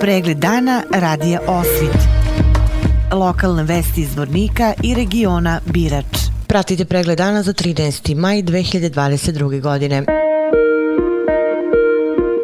Pregled dana radija Osvit. Lokalne vesti iz Vornika i regiona Birač. Pratite pregled dana za 13. maj 2022. godine.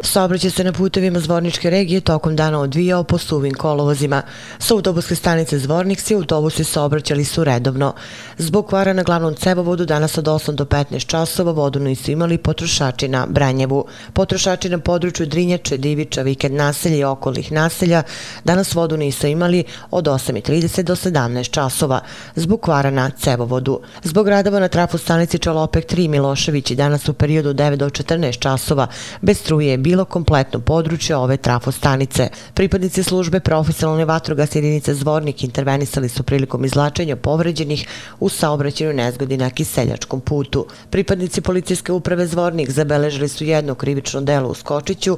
Saobraćaj se na putevima Zvorničke regije tokom dana odvijao po suvim kolovozima. Sa autobuske stanice Zvornik si autobusi saobraćali su redovno. Zbog kvara na glavnom cevovodu danas od 8 do 15 časova vodu nisu imali potrošači na Branjevu. Potrošači na području Drinjače, Diviča, Vikend naselja i okolnih naselja danas vodu nisu imali od 8.30 do 17 časova zbog kvara na cevovodu. Zbog radova na trafu stanici Čalopek 3 Milošević danas u periodu 9 do 14 časova bez struje je bilo kompletno područje ove trafostanice. Pripadnici službe profesionalne vatrogas jedinice Zvornik intervenisali su prilikom izlačenja povređenih u saobraćenju nezgodi na Kiseljačkom putu. Pripadnici policijske uprave Zvornik zabeležili su jedno krivično delo u Skočiću,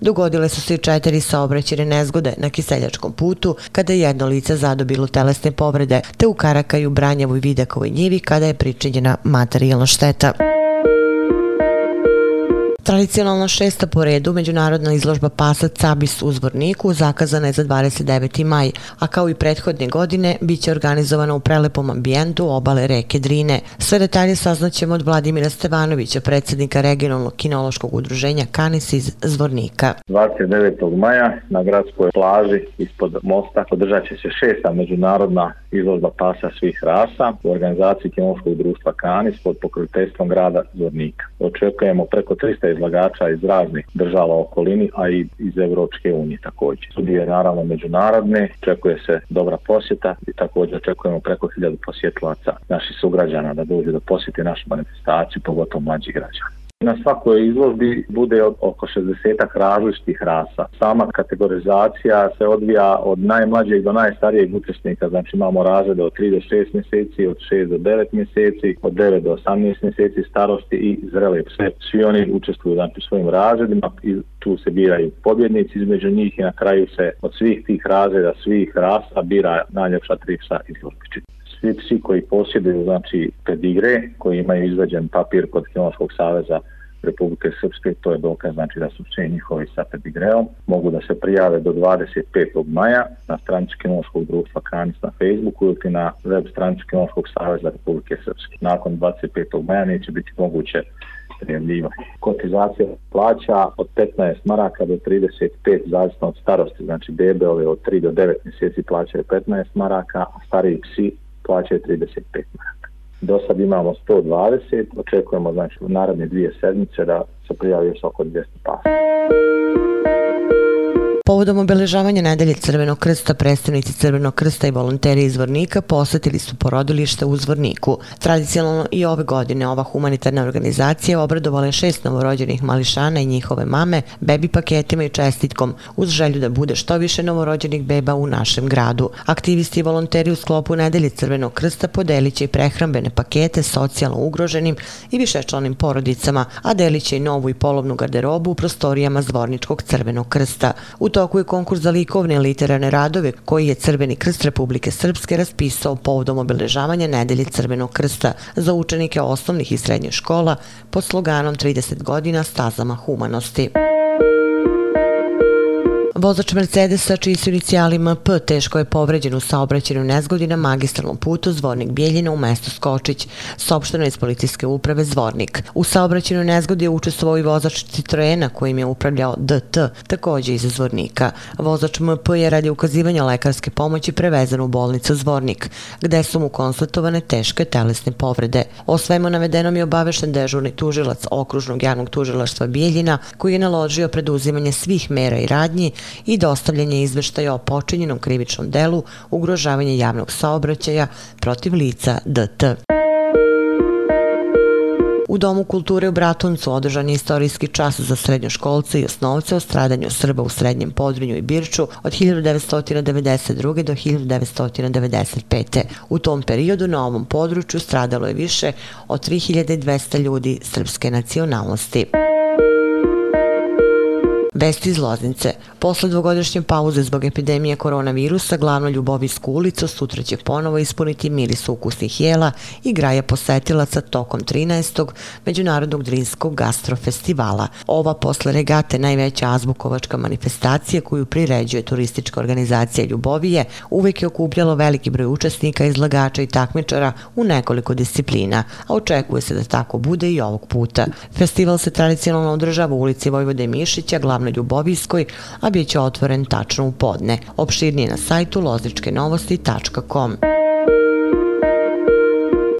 Dogodile su se i četiri saobraćene nezgode na Kiseljačkom putu kada je jedno lice zadobilo telesne povrede te u Karakaju, Branjavu i Vidakovoj njivi kada je pričinjena materijalna šteta. Tradicionalno šesta po redu međunarodna izložba pasa Cabis u Zvorniku zakazana je za 29. maj, a kao i prethodne godine bit će organizovana u prelepom ambijentu obale reke Drine. Sve detalje saznaćemo od Vladimira Stevanovića, predsjednika regionalnog kinološkog udruženja Kanis iz Zvornika. 29. maja na gradskoj plaži ispod mosta održat će se šesta međunarodna izložba pasa svih rasa u organizaciji kinološkog društva Kanis pod pokroviteljstvom grada Zvornika. Očekujemo preko 300 izlagača iz raznih država okolini, a i iz Evropske unije također. Studije naravno međunarodne, očekuje se dobra posjeta i također očekujemo preko hiljadu posjetilaca naših sugrađana da dođe da posjeti našu manifestaciju, pogotovo mlađih građana. Na svakoj izložbi bude oko 60 različitih rasa. Sama kategorizacija se odvija od najmlađeg do najstarijeg učesnika, znači imamo razrede od 3 do 6 mjeseci, od 6 do 9 mjeseci, od 9 do 18 mjeseci starosti i zrele pse. Svi oni učestvuju znači, svojim razredima i tu se biraju pobjednici između njih i na kraju se od svih tih razreda, svih rasa bira najljepša tri psa izložbi svi psi koji posjeduju znači pedigre, koji imaju izveđen papir kod Kinološkog saveza Republike Srpske, to je dokaz znači da su psi njihovi sa pedigreom, mogu da se prijave do 25. maja na stranici Kinološkog društva Kranis na Facebooku ili na web stranici Kinološkog saveza Republike Srpske. Nakon 25. maja neće biti moguće prijavljivanje. Kotizacija plaća od 15 maraka do 35, zavisno od starosti, znači bebe ove od 3 do 9 mjeseci plaćaju 15 maraka, a stariji psi plaćaju 35 maraka. Do sad imamo 120, očekujemo znači u naredne dvije sedmice da se prijavi još oko 200 pasa. Povodom obeležavanja nedelje Crvenog krsta, predstavnici Crvenog krsta i volonteri iz Vornika posetili su porodilište u Zvorniku. Tradicionalno i ove godine ova humanitarna organizacija obradovala je šest novorođenih mališana i njihove mame bebi paketima i čestitkom uz želju da bude što više novorođenih beba u našem gradu. Aktivisti i volonteri u sklopu nedelje Crvenog krsta podelit će i prehrambene pakete socijalno ugroženim i višečlanim porodicama, a delit će i novu i polovnu garderobu u prostorijama Zvorničkog Crvenog krsta. U toku je konkurs za likovne literarne radove koji je Crveni krst Republike Srpske raspisao povodom obeležavanja nedelje Crvenog krsta za učenike osnovnih i srednjih škola pod sloganom 30 godina stazama humanosti. Vozač Mercedesa, čiji su inicijalima MP, teško je povređen u saobraćenju nezgodi na magistralnom putu Zvornik Bijeljina u mestu Skočić, sopšteno iz policijske uprave Zvornik. U saobraćenju nezgodi je učestvovao i vozač Citroena kojim je upravljao DT, također iz Zvornika. Vozač MP je radi ukazivanja lekarske pomoći prevezan u bolnicu Zvornik, gde su mu konstatovane teške telesne povrede. O svemu navedenom je obavešten dežurni tužilac okružnog javnog tužilaštva Bijeljina, koji je naložio preduzimanje svih mera i radnji i dostavljanje izveštaja o počinjenom krivičnom delu ugrožavanje javnog saobraćaja protiv lica DT. U Domu kulture u Bratuncu održan je istorijski čas za srednjoškolce i osnovce o stradanju Srba u Srednjem Podrinju i Birču od 1992. do 1995. U tom periodu na ovom području stradalo je više od 3200 ljudi srpske nacionalnosti. Vesti iz Loznice. Posle dvogodišnje pauze zbog epidemije koronavirusa, glavno Ljubovijsku ulicu sutra će ponovo ispuniti miris ukusnih jela i graja posetilaca tokom 13. Međunarodnog drinskog gastrofestivala. Ova posle regate najveća azbukovačka manifestacija koju priređuje turistička organizacija Ljubovije uvek je okupljalo veliki broj učesnika, izlagača i takmičara u nekoliko disciplina, a očekuje se da tako bude i ovog puta. Festival se tradicionalno održava u ulici Vojvode Mišića, na Ljubovijskoj, a bit će otvoren tačno u podne. Opširnije na sajtu lozničkenovosti.com.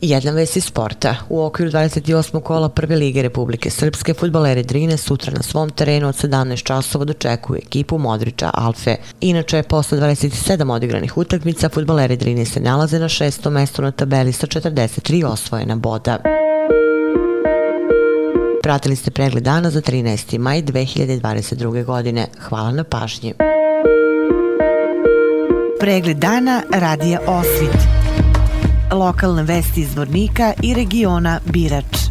Jedna vest iz sporta. U okviru 28. kola Prve lige Republike Srpske futbalere Drine sutra na svom terenu od 17 časova dočekuju ekipu Modrića Alfe. Inače, posle 27 odigranih utakmica, futbalere Drine se nalaze na šestom mestu na tabeli sa 43 osvojena boda. Pratili ste pregled dana za 13. maj 2022. godine. Hvala na pažnji. Pregled dana radija Osvit. Lokalne vesti iz Vornika i regiona Birač.